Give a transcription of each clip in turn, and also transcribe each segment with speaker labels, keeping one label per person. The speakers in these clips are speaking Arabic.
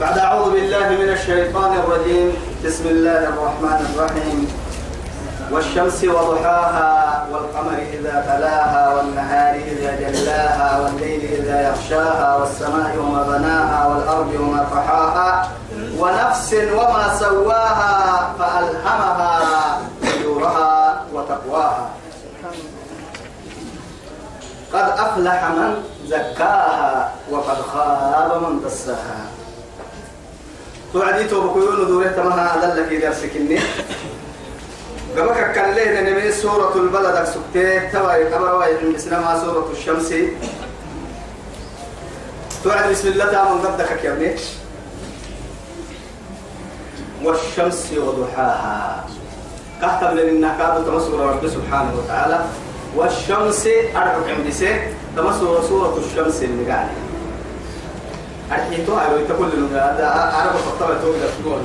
Speaker 1: بعد أعوذ بالله من الشيطان الرجيم. بسم الله الرحمن الرحيم. والشمس وضحاها والقمر إذا تلاها والنهار إذا جلاها والليل إذا يغشاها والسماء وما بناها والأرض وما طحاها ونفس وما سواها فألهمها فجورها وتقواها. قد أفلح من زكاها وقد خاب من دساها. توعدي توبكيون دوره تمها هذا لك إذا سكني. قبك كليه نمي سورة البلد سكتي. تواي أمر واي بسنما سورة الشمس. توعد بسم الله تعالى من قدك يا ابني. والشمس وضحاها. كهتم لنا كادو تمسور رب سبحانه وتعالى. والشمس أربع عمدسة تمسور سورة الشمس اللي قاعد أرحيتو أيوة تقول لنا هذا أنا بفطر توقف تقول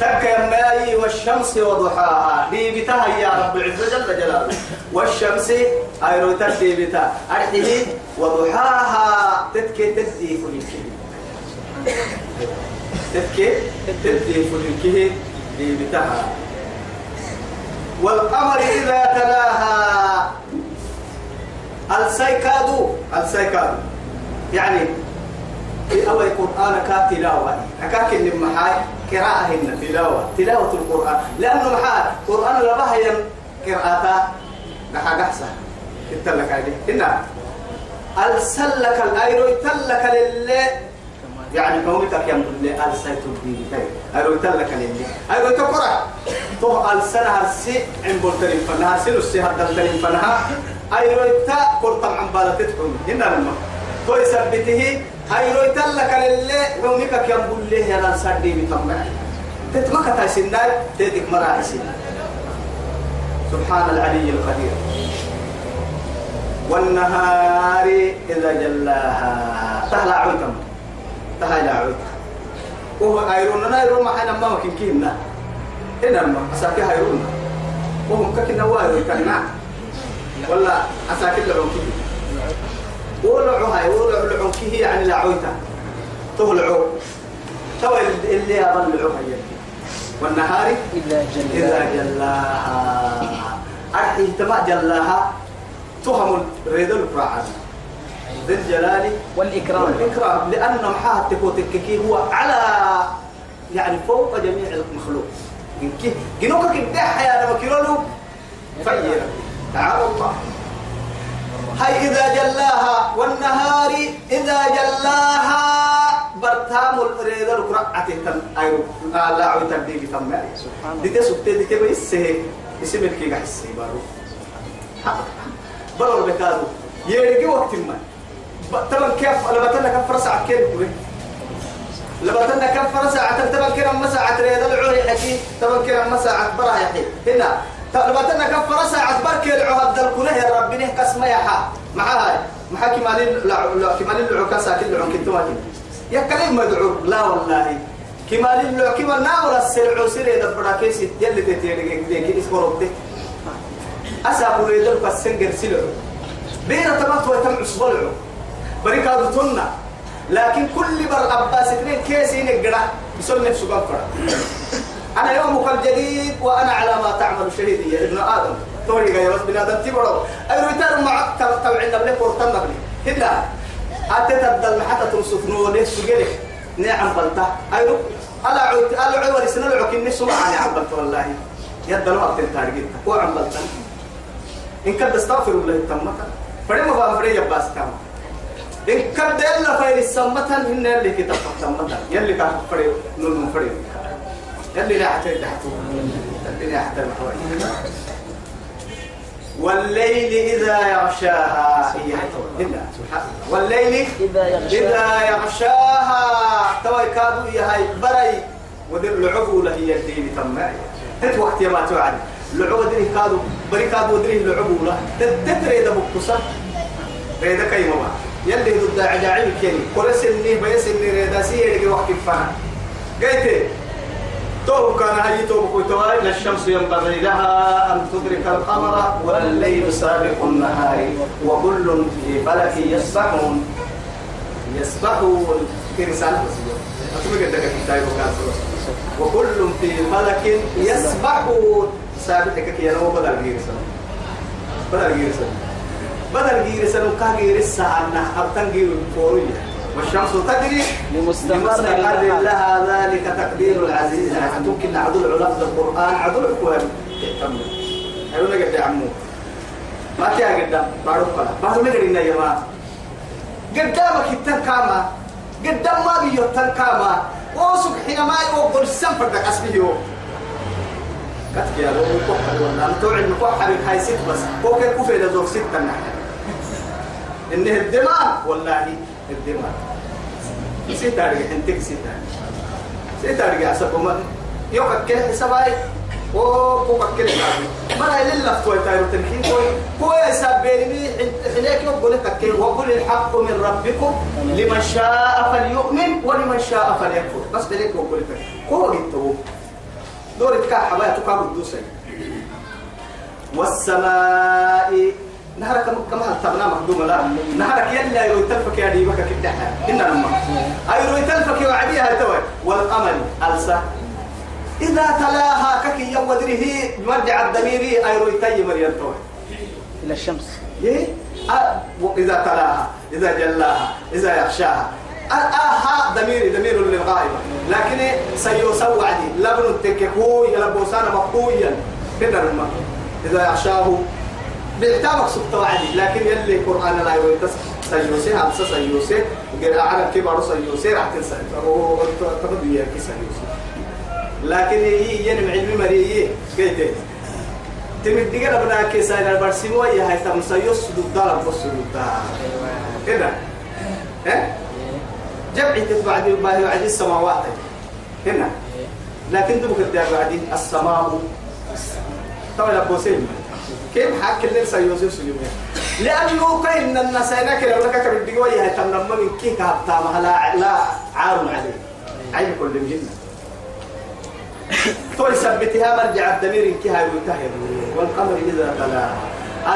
Speaker 1: تك ماي والشمس وضحاها. دي بتاها يا رب العزة جل جلاله. والشمس أيوة تدي بتا أرحيه وضحاها. تتكي تدي فلكي تتكي تدي فلكي دي بتاها والقمر إذا تلاها. السيكادو السيكادو. يعني أول القرآن كتلاوة أكاك اللي محاي قراءة هنا تلاوة. تلاوة القرآن. لأنه محاي القرآن لبها ين قراءة. نحا قحسة يتلك عليه هنا السلك الأيرو يتلك للي. يعني كومتك يا مدلي ألسيت الدين. أيرو يتلك للي. أيرو يتقرأ تو ألسنة هرسي عن بولترين فنها. سلو السي هدلترين فنها. أيرو يتا قرطم عن بالتتكم هنا لما تو يثبته أيرو يتلك للي كومتك يا مدلي يا لنسان دي بتمنع تتمكى تايسناي تيتك مراعسين سبحان العلي القدير والنهار إذا جلاها تهلا عوتم تهلا عوتم وهو أيرون أيرون ما حنا ما ممكن كينا هنا ما أساكي هيرون وهم ككنا وايرو كنا ولا أساكي لعون ولعو هاي ولعو كي يعني لعوتا تولعو تو اللي يضلعو هاي والنهار
Speaker 2: إذا جل
Speaker 1: إذا جلاها. تما جلاها. تهم ريد الفرعان ذي الجلال
Speaker 2: والإكرام.
Speaker 1: والإكرام. لأن محاها تكوتككي هو على يعني فوق جميع المخلوق. إنك جنوك كده حياة القرعة تن أيو لا عود تبدي تم
Speaker 2: الله.
Speaker 1: دي تسوق تدي تبي السه اسم الكي قحسي بارو. بلور بكادو يرجع وقت ما. طبعا كيف لما تنا كم فرصة كيف لما تنا كم فرصة طبعا كنا مساعة ريد العوري حكي طبعا كنا مساعة برا يحي هنا. لما تنا كم فرصة برك العهد الكله يا ربنا كسمة يا حا. معها مع كمال لا كمال العكاسة كل كنتوا يا كلام مدعو لا والله. كمال العك كمال ناور السلع سير يدبر كيس يلي تتيري ديك اسمه أسا بريد القسنجر سلع بين تمات وتم عصبلعو بريكادو تنا لكن كل بر أباس اثنين كيسين الجرا بسول نفسه قفرة. أنا يومك الجديد وأنا على ما تعمل شهيد يا ابن آدم. توري يا بس بنادم تبرو أي ريتار معك توعدنا بلي قرطنا بلي هلا. أنت تبدل حتى تنصف نور سجلك نعم بلتا أي رو ألا عود ألا عود ولسنا العك النسوا معي عم بلتا والله. يد الوقت التارجت هو عم بلتا إن كنت استغفر الله تمتا فريم ما فريم يباس تمتا إن كنت إلا فايل السمتا هن اللي كتاب تمتا يلي كان فريم نون فريم. يلي لا حتى يدحتو يلي لا حتى يدحتو والليل إذا يغشاها والليل
Speaker 2: إذا يغشاها.
Speaker 1: توي كادو يا هاي بري. ودر العقولة هي الدين تماعي هت وقت يا ما توعد. العقولة دي كادو بري كادو دري العقولة تتري ده بكسة ريدا كيما ما يلي ضد عجائب كيني. كورس إني بيس إني ريدا سيري وقت فنا قلت بكوتوا لا الشمس ينبغي لها أن تدرك القمر والليل سابق النهار وكل في فلك يسبحون. يسبحون. في رسالة وكل في فلك يسبحون. ثابتك كي ينو بدل غير سنة بدل غير سنة بدل غير سنة كا غير الساعة أبتن غير فورية. والشمس تجري
Speaker 2: لمستقر
Speaker 1: لها. لها ذلك تقدير العزيز. يعني ممكن عدل العلماء القرآن عدل الكوان تكمل أيوة قد يا عمو؟ ما تيا قدام بارو قلا بارو نقرينا يا جماعة؟ قدامك التنكامة قدام ما بيو التنكامة وسك حينما يوقف السنفر دك أسبيه كتك يا لو كحر ولا أن توعد كحر هاي ست بس. هو كان كفي لزوف ستة نحن. إنه الدماء والله. الدماء سيتارجع انتك سيتارجع سيتارجع سبما يوكا كده حسابي أو كوكا كده ما هي لله توي تايرو تنكين توي كوي سابيني حليك يقول لك كي وقل الحق من ربكم لمن شاء فليؤمن ولمن شاء فليكفر. بس بليك وقول لك كو جيتو دورك كا حبايا تكا بدوسي والسماء نهارك كما تبنا مخدوم لا. نهارك يلا يروي تلفك يا ديبك كده إن لما أي يروي تلفك وعديها توي والقمر ألسا. إذا تلاها ككي يودره مرجع الضمير أي يروي تي مريم توي
Speaker 2: إلى الشمس.
Speaker 1: إيه؟ وإذا تلاها إذا جلاها إذا يخشاها آها ضمير ضمير للغائب لكن سيسوى عدي. لبن التككوي يلبوسان مقويا. كده إذا يخشاه بيحتاجك سبت وعدي لكن يلي قرآن لا يقول تس سيوسي هم سيوسي؟ غير على كبار سيوسي؟ راح تنسى. تبدو يا كي سيوسي. لكن هي ينم علمي مريه كيف تمد دقيقة بنا كي ساينا البرسيمو يا هاي تم سيوس ضد بص ضد كده. ها؟ جمعي تتبع دي باهي وعدي السماوات. هنا لكن دبك الدار بعدين السماء. طبعا بوسين كيف حاك اللي سيوسف سليمان لأنه كاين الناس هناك لو لك كبد قوي هي تنمى من كي كهبتا لا لا عار عليه عين كل مهمة توي سبتها مرجع الدمير إن كي هاي والقمر إذا تلاها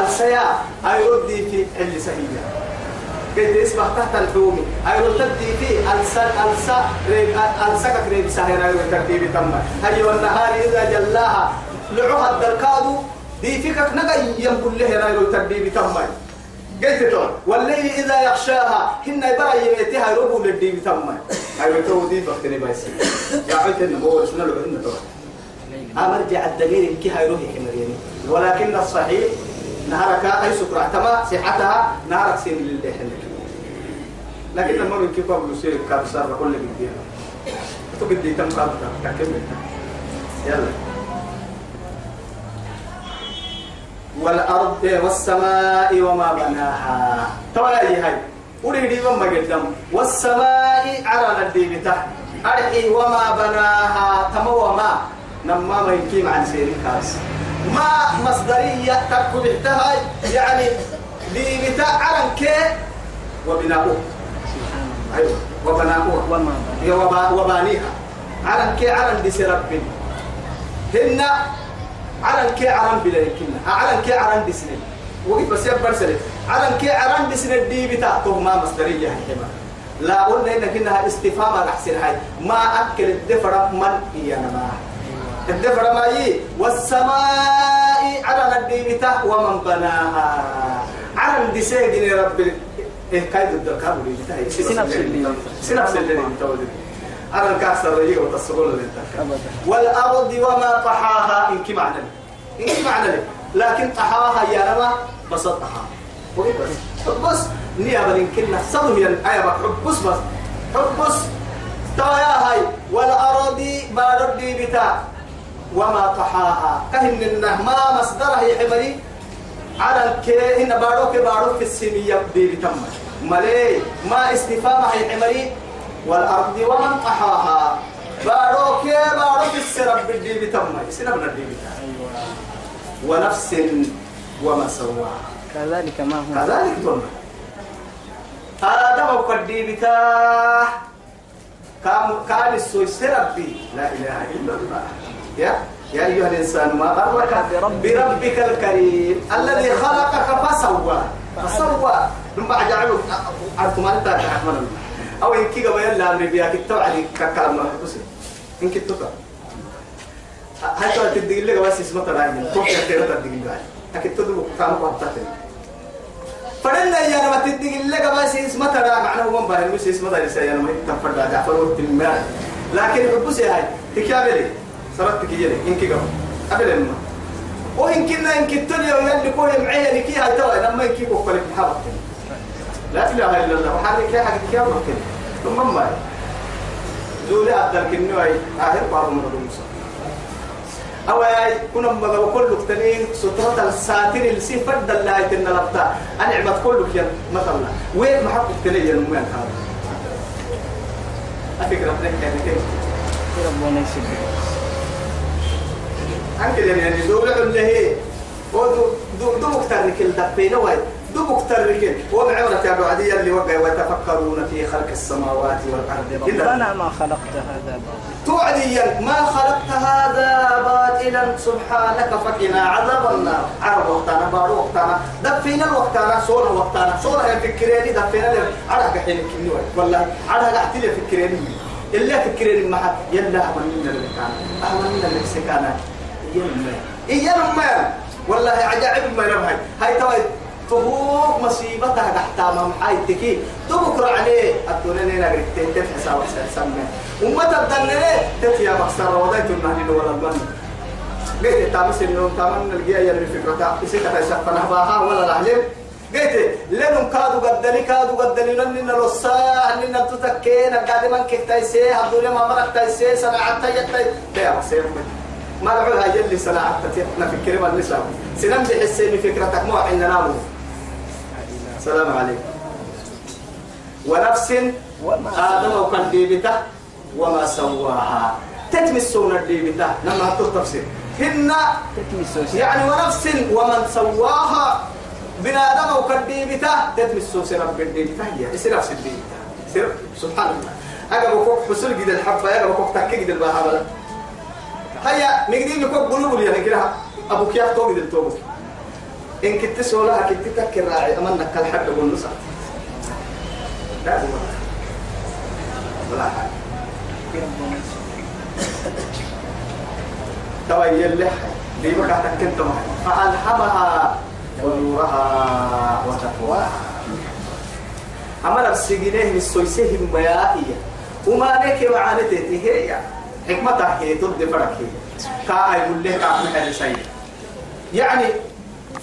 Speaker 1: السيا أيردي في اللي سهية كيف يسبح تحت الحوم أيردي في السا السا ريب ألسكك ريب سهر أيوة ترتيب تم هي والنهار إذا جلاها. لعوها الدركادو دي فيكك نقا ينقل له لا يتبي بتمي قلت تقول والليل إذا يخشاها هن يبرا يميتها يربو للدي بتمي أيوة تو دي بختني بايسي يا عيت النبوة سنة لو إن تقول أمرجع الدليل إنك هيروح حمريني ولكن الصحيح نهارك أي سكرة تما صحتها نهارك سين لله حنك لكن لما من كيف أقول سير كابسار كل بديها. تقدي تم قابلة تكمل. يلا. والأرض والسماء وما بناها. توا هاي. أريد وما قدام والسماء على الديبتا أرحي وما بناها. تمو وما. نما ما يكيم عن سير كاس. ما مصدرية تكو بحتها يعني ديبتا على كي وبناؤه. أيوة. وبناؤه.
Speaker 2: وما
Speaker 1: وبانيها. على كي على دي رب هن على كي عران بلا يمكننا على كي عران دسني وقف بس يبر سلك على كي عران دسني دي بتاعته ما مصدرية حكمة لا قلنا إنك إنها استفهام الأحسن هاي ما أكل الدفر من هي ما. الدفر ما هي؟ والسماء على الدي بتاع ومن بناها. على دسيجني رب إيه كايد الدركاب اللي بتاعي
Speaker 2: سنفس اللي
Speaker 1: سنفس اللي على الكاسر رجيك وتصبون اللي والأرض وما طحاها إن كي معنى إن كي معنى لكن طحاها يا رما بسطها بس. بس نيابا إن كنا صدوا هي الآية حبس بس حبس تايا هاي. والأرض باردي بتاع وما طحاها. كهن إنه ما مصدرها يحمري على الكي إن باروك بارو في السمية دي بتم. ملي ما استفامها يحمري والأرض ومن طحاها باروك بارو في السرب بالدي بتم سنبنا الدي ونفس وما سواها
Speaker 2: كذلك ما هو.
Speaker 1: كذلك تم آدم وقدي بتاع كان كان السوي سربي لا إله إلا الله. يا يا أيها الإنسان ما غرك؟ بربك. الكريم. الذي خلقك فسوى. فسوى. ثم بعد جعله أرتمان تاك أو إن كي قبل يلا أمري بيا كتاب علي كلام ما حكوسي إن كتاب هاي ترى تدقي لك بس اسمه يعني كوك يحتاج تدقي لك. أكيد تدقوا كانوا قابتين فلنا يا ما تدقي لك بس اسمه ترى معناه هو مبارك بس اسمه ترى سيا ما يتفرد جعفر والتلميذ لكن حبوسي هاي. تكابلي صرت تكيجي إن كي قبل قبل الماء وإن كنا إن كتني ويلي كل معي لكي هاي ترى. لما يكي كوكلك محبط لا إله إلا الله. وحالك يا حق كيا ممكن ثم ما زولي أدل كنوي آخر بارو من الرمسة أو يا كنا مغا كل تنين سترة الساتر اللي سيفرد الله يتنا لبتا أنا عمت كل كيا مثلا وين محبط تنين ينمو هذا أفكر أبنك يعني كيف
Speaker 2: ربنا يسلمك
Speaker 1: أنك يعني دولة اللي هي ودو دو دو مكترك الدبينة وايد دو مكترك ومعورة يا بعدي اللي وقع ويتفكرون في خلق السماوات والأرض.
Speaker 2: ربنا ما خلقت هذا
Speaker 1: توعديا ما خلقت هذا باطلا. سبحانك فقنا عذاب النار. عرب وقتنا بارو وقتنا دفينا وقتنا صورة وقتنا. صورة هي فكريني دفينا لي. عرق حين كنوي والله احتي لي فكريني. إلا فكريني ما حد. يلا أمننا اللي كان أمننا اللي سكانا يلا. إيانا ما والله عجائب ما نبهي هاي توي فهوك مصيبتها تحت ما محاي تكي. تبكر عليه الدنيا نينا قريتين تفحص على سمع وما تبدلنا تتيا بخسر وضيت النهل ولا البن. قلت تامس النوم تامن الجيا يلي فكرة إسكت يسفنا باها ولا الأهلين قلت لنم كادو قدني كادو قدني لن نلصا لن تتكين قاعد من كيف تايسي الدنيا ما مرق تايسي سنعت تايت تاي بخسر ما رعوها جل سنعت تتنا في الكلمة النساء سنم بحسين فكرتك مو عندنا نامو. السلام عليكم. ونفس آدم وكان ديبته وما سواها. تتمسون الديبته. لما هن
Speaker 2: تتمسوس
Speaker 1: يعني ونفس ومن سواها. بنا آدم وكان ديبته. تتمسون رب الديبته. هي نفس الديبته. سر سبحان الله أجا بكوك حصل جد الحبة أجا بكوك تكي جد البهابة. هيا نقدر نكوك قلوب يعني كده أبو كياف توقد التوبك. إن كنت سولا كنت تكر راعي أمنك كالحد والنص لا ولا حاجة. توي اللح دي بقى تكنت معي فألهمها فجورها وتقواها. أما السجنه من السويسه الميائية وما نك معانته هي. حكمتها هي تد فرق كا يقول لك سيد. يعني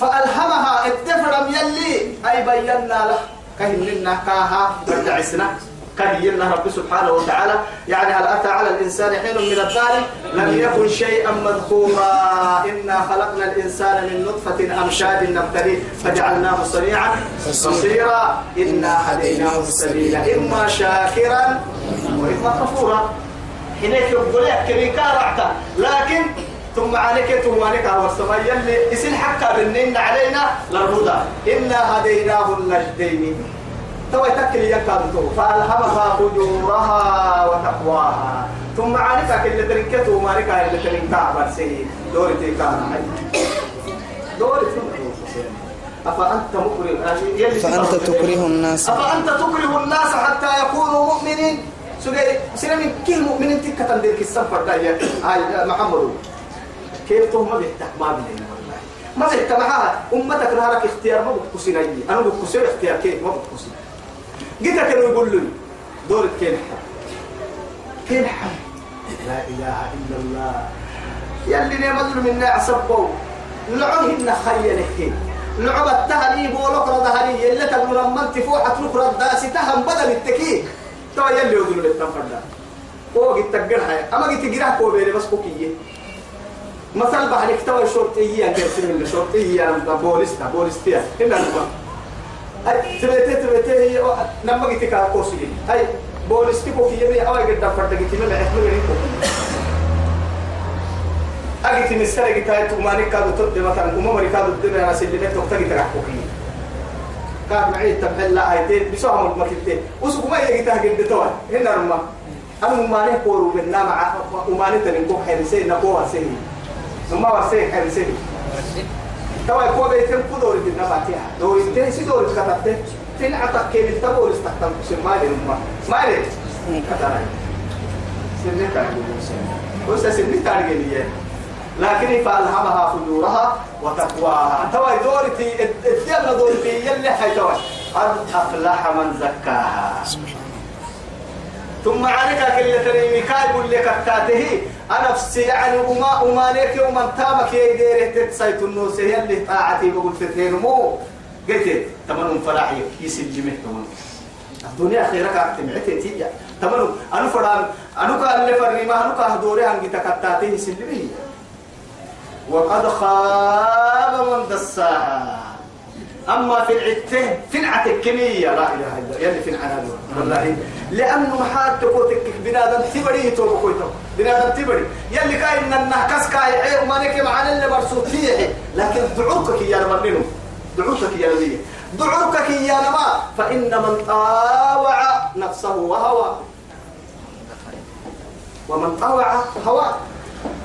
Speaker 1: فألهمها اتفرم يلي. أي بينا له. كهننا كاها. بدعسنا كهينا رب سبحانه وتعالى. يعني هل أتى على الإنسان حين من الدار لم يكن شيئا مذكورا. إنا خلقنا الإنسان من نطفة أمشاد نبتليه. فجعلناه سريعا بصيرا. إنا هديناه السبيل. إما شاكرا. وإما كفورا. حينك يقول لك كريكا لكن ثم عليك ثم عليك. والسماء يلي اسم حكا بالنين علينا للهدى. إنا هديناه النجدين. تو يتكل يكادو فألهمها فجورها وتقواها. ثم عليك اللي تركته ومالك اللي تركته برسي. دوري تيكانا دوري أفأنت مكره
Speaker 2: فأنت تكره الناس؟
Speaker 1: أفأنت تكره الناس حتى يكونوا مؤمنين؟ سجى سلام كل مؤمن تكتم ذلك السفر ده يا محمد. كيف تهم ما بيحتاج ما والله ما بيحتاج معها أمتك نهارك اختيار ما بتكسين أي أنا بتكسين اختيار كيف؟ ما بتكسين جيت كانوا يقول لي دور كين كين لا إله إلا الله. يلي نعمل منا عصبوا لعوهن خيّنه لعب التهلي بولك ردهلي يلا تقول لما انت فوق حتروك رداسي تهم بدل التكيك تو يلي يقولوا للتنفر ده. فوق التقرها أما جيت تقرا كوبيري بس كوكية. مثل بحرك تو شرطية كيف من شرطية؟ بوليستا بوليستيا هنا نما تبتي تبتي لما جيت كا كوسي هاي بوليستي كوكيه بي أو قد فرد جيت من إحنا غيركم أجيت من السنة جيت هاي تماني كادو تد مثلا كم مري كادو تد أنا سلمت وقت جيت كوكيه كان معي تبهل لا هاي بسوهم المكتة وسوق ما يجي تهجد توا هنا رما أنا ماني كورو من نام وماني تنكو حرسين نكوها سهي ثم ورسين حرسين توا يكون بيتم كدور في النباتيها دور انتهي سي دور كتبت تنعتك كيف التبول استخدم كسر ما لي ما ما لي كتانا سنة تعجب بس سنة تعجب لكن فألهمها فجورها وتقواها توي دورتي الدم دورتي يلي حي توي قد أفلح من زكاها ثم عليك كل تريمي كايب لك كاته أنا نفسي يعني وما وما لك ومن تامك يا ديره تتسيت النوس. يلي طاعتي بقول تتين مو. قلت تمنهم فلاحي. يسلمه تمنهم الدنيا خيرك اعتمعتي تيجا تمنهم. أنا فران أنا كان لفرني أنا كان دوري عن كتكتاتي يسلمه وقد خاب من دساها. أما في العتة في العتك كمية لا إله إلا الله. يلي في العناد والله لأنه محاد تقوتك بنادم تبري تو بكويتو بنادم تبري. يلي كاين إنه كاس كاي عير ما نك معنا اللي مرسوط فيه. لكن دعوكك يا مرنينو دعوكك يا نبي. دعوكك يا نما فإن من طاوع نفسه وهوى. ومن طاوع هواه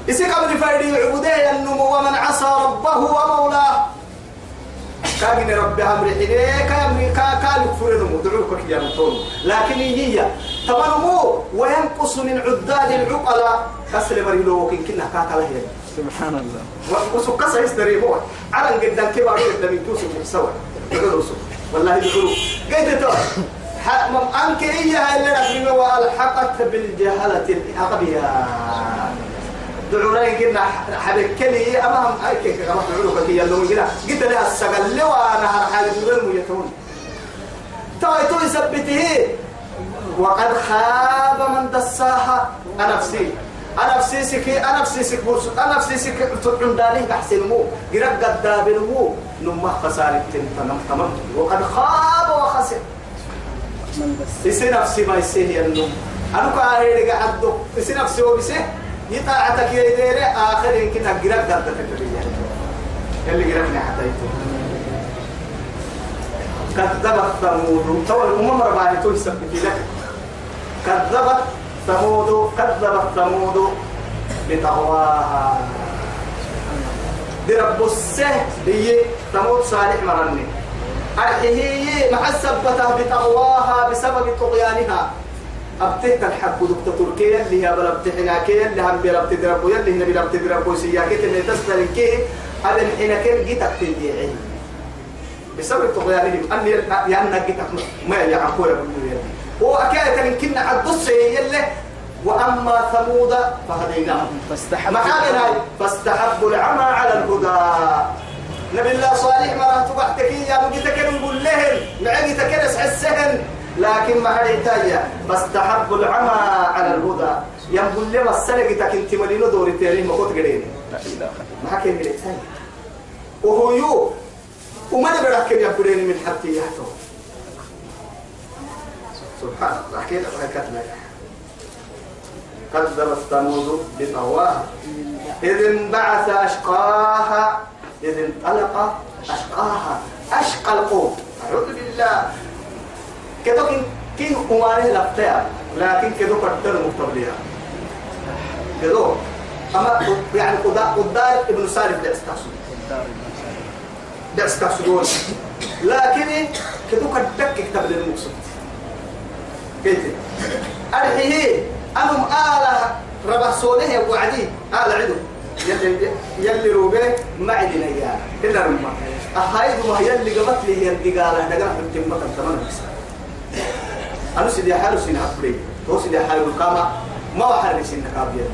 Speaker 1: يسيق من فايدي عبودية النمو ومن عصى ربه ومولاه. كاغني ربي أمري حيني كامري كا كا يكفر دمو دعوك يا نطول لكن هي؟ تمنمو وينقص من عداد العقلاء. كسر بريلو وكن كنا كاتا له
Speaker 2: سبحان الله.
Speaker 1: وسو كسر يستري مو. على قدام كبار قدام توسو سوا. يقولوا والله يقولوا قيد أنك إياها اللي رحمه وألحقت بالجهلة الأغبياء دعوري قلنا حبكني أمام كيف كما دعوك كي يلو قلنا قلت لها السقل وأنا حال الدول يتون توي توي ثبته وقد خاب من دساها. أنا نفسي أنا نفسي سكي. أنا نفسي سك بورس. أنا نفسي سك تقعد داري أحسن مو. قرب قداب مو. نما خسارة تمام تمام. وقد خاب وخسر. يسي نفسي ما يسيه النوم. أنا كاري رجع عدو يسي نفسي وبسيه يطاعتك يا ديري آخر يمكن أقرب دارتك اللي قربني حتى يتو كذبت ثمود. تو الأمم تو يثبت لك. كذبت ثمود كذبت ثمود بتقواها دي رب السه هي ثمود صالح مرني. هي مع السبتة بتقواها بسبب طغيانها. أبتهت الحق دكتور تركيا اللي هي بلا بتحناكيا اللي هم بلا بتدربوا يلي هنا بلا بتدربوا سياكي اللي تسدل كيه هذا الحناكين جيتك تنجيعي بسبب طغيانهم أني يعني جيتك ما يعقول هو أكاد من كنا عدس يلي وأما ثمود فهديناهم.
Speaker 2: فاستحب
Speaker 1: فاستحبوا العمى على الهدى. نبي الله صالح ما تبعتك يا مجيتك نقول لهم معجتك نسع السهن. لكن ما هذه تايا فاستحبوا العمى على الهدى. ينقول لما السنة انت ملينو دوري تيري ما قلت
Speaker 2: إله
Speaker 1: ما حكي قريت وهو يو. وما نبرا كم يقولين من حتى يحتو سبحان الله. حكينا بركاتنا كذبت ثمود بطواها إذ انبعث أشقاها. إذ انطلق أشقاها. أشقى القوم. أعوذ بالله. كده كن كن أمانه لفتها لكن كده قدر مقتبلها كده. أما يعني قدار قدار ابن سالم ده استحسن ده استحسنون لكن كده قدك كتاب للمقصود. كيف أرحيه. أنهم آلة ربع سوله وعدي. آلة عدو. يلي روبه ما عدنا إياه إلا رمى. أهايد ما يلي قبط لي هي الدقالة. نقرأ في التمة تمام بس أنا سيدي حالو سينا أبري هو سيدي حالو القامة ما وحر سينا كابيا.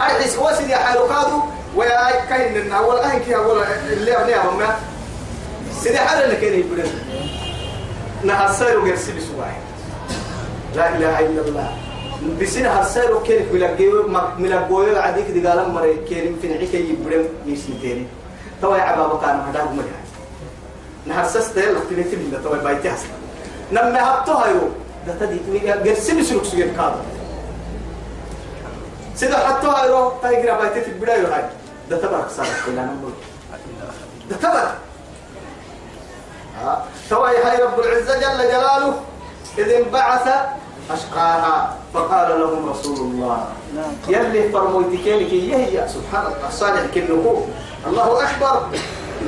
Speaker 1: أرحيس هو سيدي حالو قادو ويا كاين لنا. أول أهين كي أول اللي أبني أبني سيدي حالو اللي كان يبرد. نهار سيرو قرسي بسواحي لا إله إلا الله. بسنا هالسير كيف ملقيو ملقيو عديك دي قال مري كيرم في نعيك يبرم يسيتيني توا يا عبابا كان هذا هم يعني نهار سستيل اختنيتي من توا بايتي حسن. نما هبتو هايو. ده تدي قرسي بسلوك سوين كذا سيدا حتى هايرو تايجرا بايتي في البداية هاي ده تبارك صار كلنا نقول ده تبارك توا يا هاي رب العزة جل جلاله إذ انبعث أشقاها فقال لهم رسول الله. يلي فرمويتكينك يهي سبحان الله. صالح الله أكبر.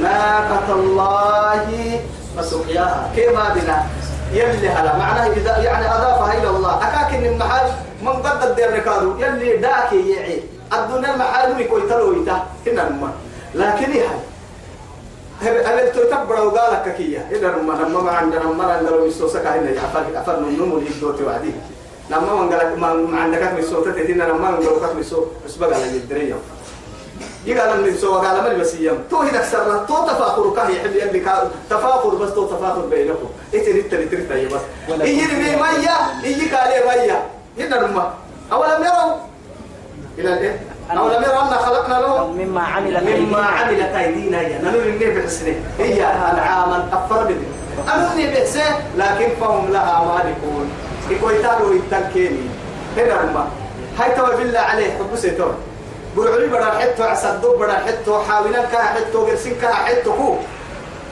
Speaker 1: ناقة الله فسقياها. كما بنا يلي هلا معناه إذا يعني أضافها إلى الله. أكاكن المحال من قد الدير ركادو يلي داكي يعي. الدنيا المحال يكوي تلويتا هنا الماء لكن هي هل تتبر وقال لك كيا. إذا لما لما ما عندنا ما عندنا مسوسة كهنا يعفر يعفر من نوم اللي دوتي وعدي. لما ما قالك ما عندك مسوسة تتينا لما ما قالك مسوسة بس بقى على الدنيا يقال من سوى قال ما بس يوم تو هنا كسرنا تو تفاخر كه يحب يلي تفاخر بس تو تفاخر بينكم. تريد تريد تريد أيه بس. إيه يرمي مية إيه قال مية. هنا لما أولم يروا إلى الإيه أولم يروا أن خلقنا لهم
Speaker 2: مما عملت
Speaker 1: مما. عملت أيدينا هي نمر النبي بحسنه. هي أنعاما أفر منه. أنوني بحسه. لكن فهم لها مالكون يقول تارو يتنكيني هنا رمى هاي توا بالله عليه. حب سيتور برعلي بڑا حتو عسدو بڑا حتو حاولا كا حتو قرسين كا حتو كو.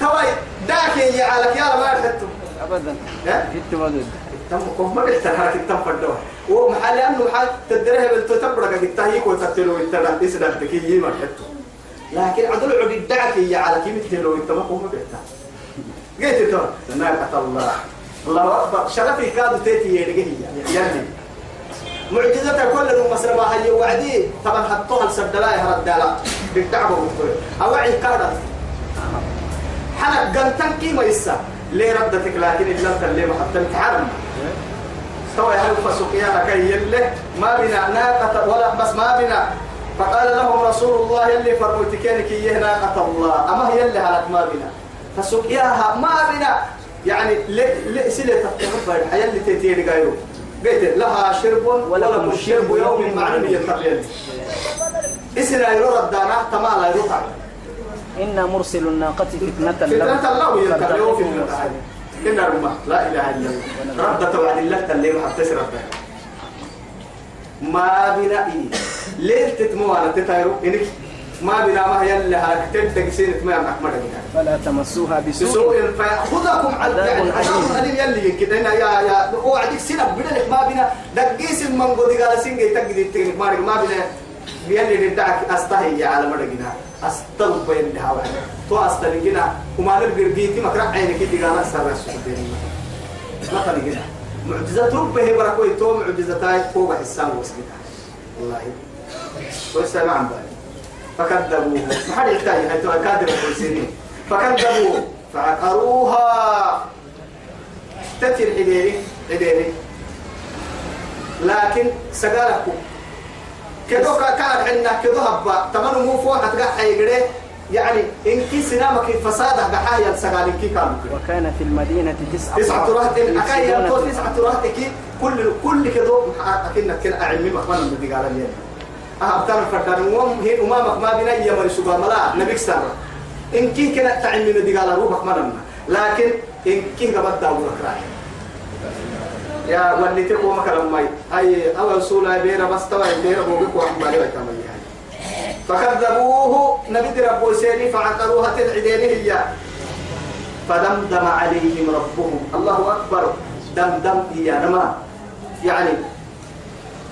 Speaker 1: توا داكي يا على يا ما حتو
Speaker 2: أبدا.
Speaker 1: ها؟
Speaker 2: جدت ودود
Speaker 1: تم ما بيحتاج هاك تم فدوا ومحل أنه محل تدريه بالتتبرع قد تهيك وتتلو التنا إسنا تكيي ما حتو لكن عدل عد الدعك يا على كيف تلو إنت ما هو بيحتاج قلت ترى ناقة الله. الله أكبر. شرفي كادو تيتي يرجع يعني معجزة كل المسلمة ما هي وعدي. طبعا حطوها السدلاء لا بالدعوة والطول أوعي كادت حنك قنتن كيما يسا. ليه ردتك؟ لكن إلا اللي ما حتى نتعلم سوى يحلف سقيانا كي يله ما بنا ناقة ولا بس ما بنا. فقال لهم رسول الله يلي فرموتكين كي ناقة الله. أما هي اللي هلك ما بنا. فسقياها ما بنا. يعني سلة تفتح الحياة اللي تتيري قايرو قلت لها شرب ولكم الشرب يوم معلوم يتقلل إسنا يرد دانا تمالا يروح.
Speaker 2: إنا مرسل الناقة فتنة
Speaker 1: فتنة الله يتقلل
Speaker 2: فارتقبوا.
Speaker 1: فتنة إن الرمى لا إله إلا الله. رد توعد الله اللي ما حتى ربها ما بنا إيه ليل تتموانا تتايرو. إنك ما بنا ما اللي هلك. تبدأ سيرة ما أحمد
Speaker 2: فلا تمسوها بسوء.
Speaker 1: بسوء فيأخذكم عذاب
Speaker 2: عذاب
Speaker 1: أليم. يلي كده هنا يا يا وعدك سنة بدل ما بنا. دقيس المنقو دي قال سنجي تجدي تكنيك ما ما بنا. يلي ندعك أستهي على مرقنا أستوب يلي هوا تو أستلقنا وما نلقى بيتي مكرع عينك دي قال سر السودين ما خلينا معجزة ربه بركوي. تو معجزتاي فوق حسان وسكتها والله. عن بالي فكذبوه. ما حد يحتاج حتى كادر السنين فكذبوه. فعقروها. تتر حديري حديري. لكن سقالكم. كدو كان عندنا كدو هبا. تمنو مو فوق هتقع حيقري. يعني إن كي سنامك فساده بحايا سقال كي كانوا
Speaker 2: وكان في المدينة تسعة
Speaker 1: تسعة رهط أكاي
Speaker 2: يفسدون
Speaker 1: يمتو
Speaker 2: في
Speaker 1: تسعة. رهط كي كل كل كدو أكنك كنا أعلمي مخوانا من دي. قال لي أهبتان فردان وهم هي أمامك ما بنا يمر سبا ملا نبيك سارة إن كي كنا تعلمي من دي قال روحك مرنا لكن إن كي قبض داورك راي يا واللي تقوى مكرم ماي أي أول سولة بيرا بس توا بيرا بوبك وحمالي وكمل يعني فكذبوه. نبي ربو سيري فعقروها تدعي هي. فدمدم عليهم ربهم. الله أكبر. دمدم يا نما. يعني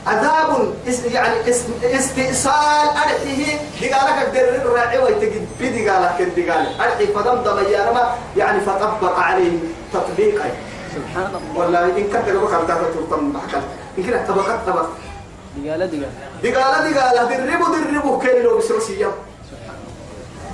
Speaker 1: عذاب يعني اس استئصال أرحيه دقالك الدر الراعي ويتجد بدقالك الدقال أرحي فدمدم يا نما يعني فطبق عليهم تطبيقا.
Speaker 2: سبحان الله
Speaker 1: والله إن كنت لو كنت ترتم بحكا. إن كنت طبقت طبق
Speaker 2: دقالة دقالة.
Speaker 1: دقالة دقالة. دربوا دربوا. كيلو بسرسية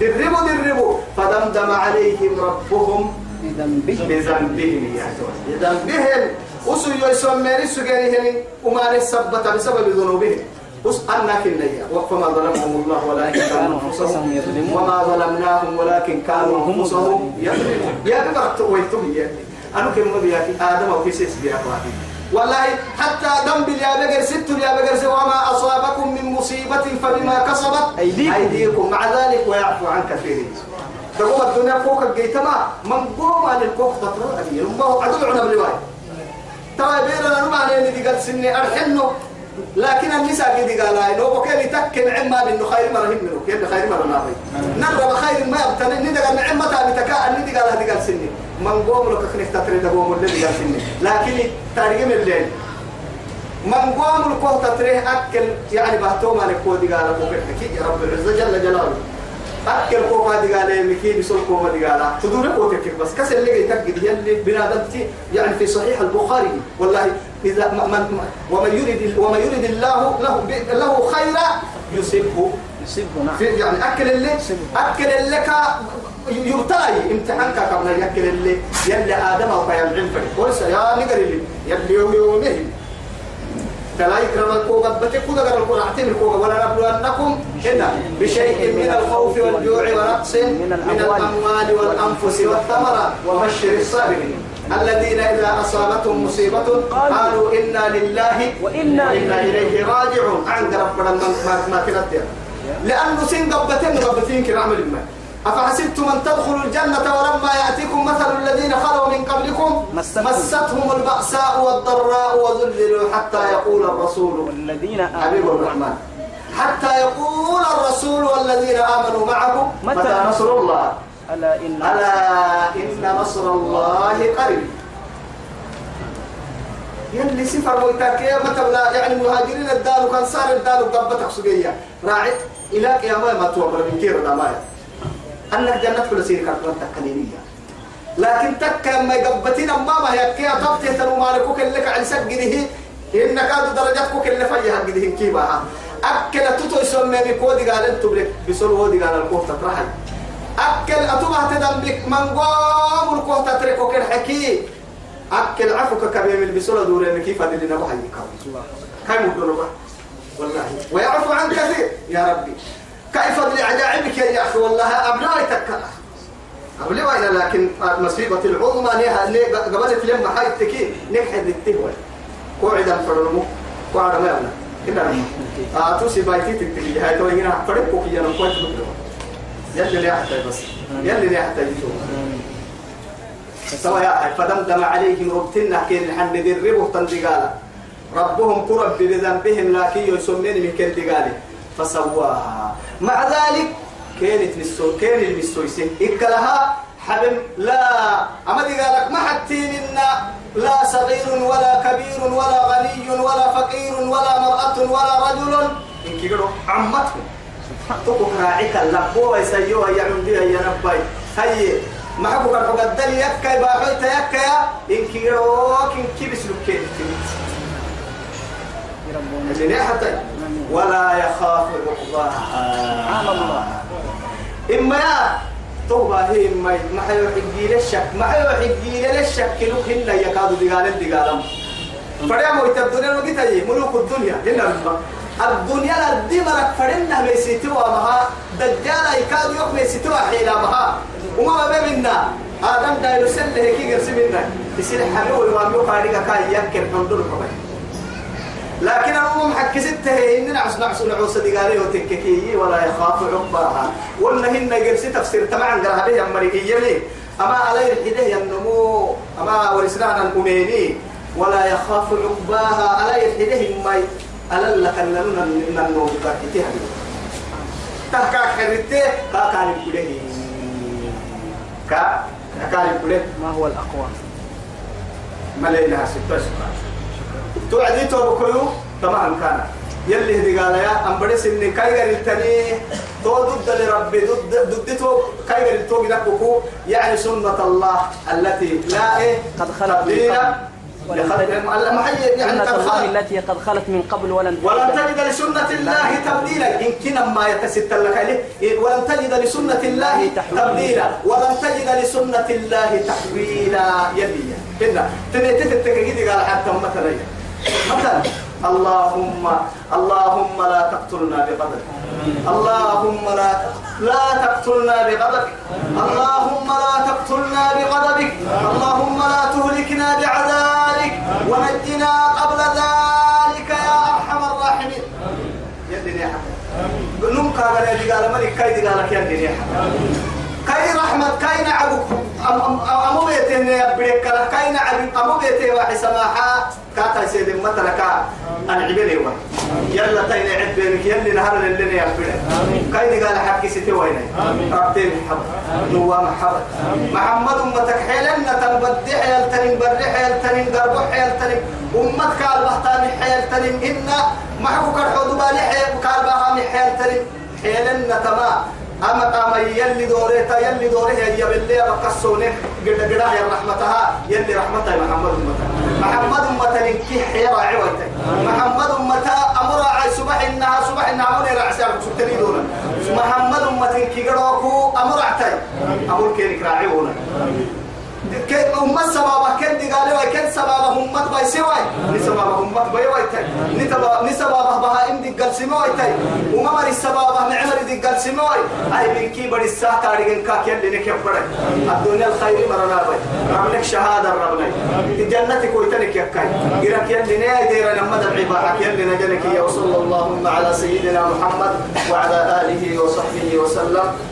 Speaker 1: دربوا دربوا. فدمدم عليهم ربهم
Speaker 2: بذنبه
Speaker 1: بذنبهم يا بذنبهم. وسو يسمى سجارهم وما نثبت بسبب ذنوبهم وس أنا كنيا وفما ظلمهم الله ولكن كانوا أنفسهم.
Speaker 2: يظلمون.
Speaker 1: وما ظلمناهم ولكن كانوا
Speaker 2: هم
Speaker 1: أنفسهم. يظلمون. يا بقرة ويتم يا أنا كم بيا آدم أو كيسيس بيا واحد والله حتى ذنب يا بقر ست يا بقر وما أصابكم من مصيبة فبما كسبت
Speaker 2: أيديكم.
Speaker 1: أيديكم. مع ذلك ويعفو عن كثير تقوم الدنيا فوق الجيتما. من قوم عن الكوك تطلع. أبي ما هو عدو عنا بالرواية. ترى بيرنا نما عليه دي قال سني أرحنه لكن النساء دي قال لا لو بكي تكن عما لأنه خير مرة هم منه كيف خير مرة ناطي نرى بخير ما يبتني ندى قال نعم متى بتكاء ندى قال هذه قال سني من قوم لك كنك تتريد قوم الذي قال سني. لكن تاريخ الليل. من قوم الكوه تتريه أكل يعني بهتوما لكو دي قال أبو بكر. يا رب العزة جل جلاله. أكل كوكا دقالة مكين بسول كوما دقالة تدور كوتك بس كسر اللي يتقد يلي بنادمتي يعني في صحيح البخاري. والله إذا من ومن يريد ومن يريد الله له له خيرا يصيبه.
Speaker 2: يصيبه نعم.
Speaker 1: يعني أكل اللي أكل اللي كا يبتلي امتحان كا قبل يأكل اللي يلي آدم أو كيان علم ولسه يا نقر اللي يلي يومه. فلا يكرم الكوبا بتكو دغر القرآن. اعتم الكوبا ولا نبلونكم هنا بشيء من الخوف والجوع ونقص من الأموال. والأنفس والثمرات وبشر الصابرين. الذين إذا أصابتهم مصيبة قالوا إنا لله
Speaker 2: وإنا
Speaker 1: وإنا إليه راجعون. عند ربنا ما ما كنت لأنه سن قبتين قبتين كرام الماء أفحسبتم أن تدخلوا الجنة ولما يأتيكم مثل الذين خلوا من قبلكم
Speaker 2: مستهم.
Speaker 1: مستهم البأساء والضراء وذللوا حتى يقول الرسول
Speaker 2: والذين
Speaker 1: حبيب الرحمن. حتى يقول الرسول والذين آمنوا معه
Speaker 2: متى
Speaker 1: متى نصر الله؟
Speaker 2: ألا إن
Speaker 1: ألا إن نصر الله قريب. يلي سفر ويتاكيا متى لا؟ يعني مهاجرين الدار كان صار الدار قبتك سجية راعت إلى قيامة ما توبر من كير الأماية أنك جنة كل سير كانت تكلينية لكن تك ما يقبتين أما ما هي كيا ضبط تنو مالكوك اللي كعن سجده إن كاد درجاتك اللي فيها قده كيبها. أكل توتو يسمى بكودي قال أنتم بلك بسول ودي قال الكوفة ترحل. أكل أتوبة تدم بك من قام الكوفة تتركوك الحكي أكل عفوك كبير من بسول دورين كيف اللي نبحي
Speaker 2: الله.
Speaker 1: كم يقولوا والله. ويعفو عن كثير. يا ربي. كيف لعجائبك يا أخي والله؟ أبنائي تكلا أبلي وإلا لكن مصيبة العظمى لها ليه قبلت لما حي التكين نكحد التهوى قوعدا فرمو قوعدا ما يبنى كده أتوسي بايتي تكتلي هاي تو هنا فرقوا كي أنا كويس بكرة. يلي لي حتى بس. يلي لي يشوف سوى يا فدمدم عليهم ربتنا كين حن دربه تندقالا ربهم كرب بذنبهم لكن يسمين من كل دقالي فسواها مع ذلك كانت نسو كان المسويسين إكلها حبم لا أما قالك ما حتى منا لا صغير ولا كبير ولا غني ولا فقير ولا مرأة ولا رجل. إن كيرو عمتهم. تقول راعيك اللبوة يسيوها يعمديها يا نباي هي ما حكوا حقا الدلي يكا يباحويت يكا إن كيرو كن كيبس لكين اللي حتى ولا يخاف عقباها.
Speaker 2: سبحان الله.
Speaker 1: إما يا توبة هي ما ما حيو حجيل الشك ما حيو حجيل الشك لو هن يكادوا دجال الدجالم فريا مو يتبدون الوقت هي ملوك الدنيا. هنا ربما الدنيا الدي مرك فرنا ميسيتوا مها دجال يكاد يوم ميسيتوا حيلا مها وما بيننا آدم دايلو سل هيك يرسم منا. يصير حلو وما يقارن كاي يكر دول كمان لكن أنا محكسته إننا عس نعس نعوس دقاري وتككي ولا يخاف عقباها. ولا هن جلسي تفسير تبعا قالها به أمريكية لي أما علي الحده النمو أما ورسنا الأميني ولا يخاف عقباها. علي الحده ما ألا لك أننا ننو بكتها تهكا خريته كاكا نبكله كا كاكا نبكله
Speaker 2: ما هو الأقوى؟
Speaker 1: ما ليلها ستة سكان توعدي تو بكلو تمام كان. يلي هدي قال يا أم بدي سني كاي غير التاني. تو ضد لربي ضد ضد تو كاي غير تو بنكوكو يعني سنة الله التي لا إيه؟
Speaker 2: قد خلت
Speaker 1: يعني
Speaker 2: سنة الله التي قد خلت من قبل ولن
Speaker 1: ولن
Speaker 2: تجد
Speaker 1: تجد لسنة الله تبديلا. إن كنا ما يتست لك ولن تجد لسنة الله تبديلا. ولن تجد لسنة الله تحويلا. يلي. هنا تنتت التكاكيد قال حتى مثلا مثلا اللهم اللهم لا تقتلنا بقدرك اللهم لا لا تقتلنا بغضبك. اللهم لا تقتلنا بغضبك. اللهم لا تهلكنا بعذابك. ونجنا قبل ذلك يا أرحم الراحمين. يا دنيا نم قال يا قال ملك كاي قال يا دنيا كاي رحمة كاي نعبك أمو بيتين يا بريك كاي نعبك أمو بيتين واحد سماحة كاتا سيد مثلا كا أنعبني وين يلا تين عبينك يلي نهار اللي يا بريك كاي قال حكي ستي وين ربتين محمد. نوا محمد. محمد أمتك حيلن تنبدي حيل تنين بري حيل تنين قرب حيل تنين. أمتك البحتان حيل تنين إن محبوك الحوض بالي حيل كالبها حيل تنين. حيلن تمام أما قام يلي دوريتا يلي دوره يا بالله بقصونه قد قد يا رحمتها يلي رحمتها محمد أمتها. محمد أمتها كي حيرا عوتك محمد أمتها أمر صبح إنها صبح إنها أمر رعسال سبتني دونا محمد أمتها كي قدوكو أمر عتاي. أمر كينك راعيونا أمة سبابة كن دي قالوا كن سبابة أمة باي سواي نسبابة أمة باي واي تاي. نسبابة بها إم دي قل سماوي تاي. وما مري سبابة نعمر دي قل سماوي أي بنكي بدي الساعة تاريخ كاك يلي نكيب بدي الدنيا الخير مرنا باي. ربنك شهادة ربنا الجنة كويتنك يكاي إيرك يلي ناي دير نمد العباحة. يلي نجنك يا وصلى اللهم على سيدنا محمد وعلى آله وصحبه وسلم.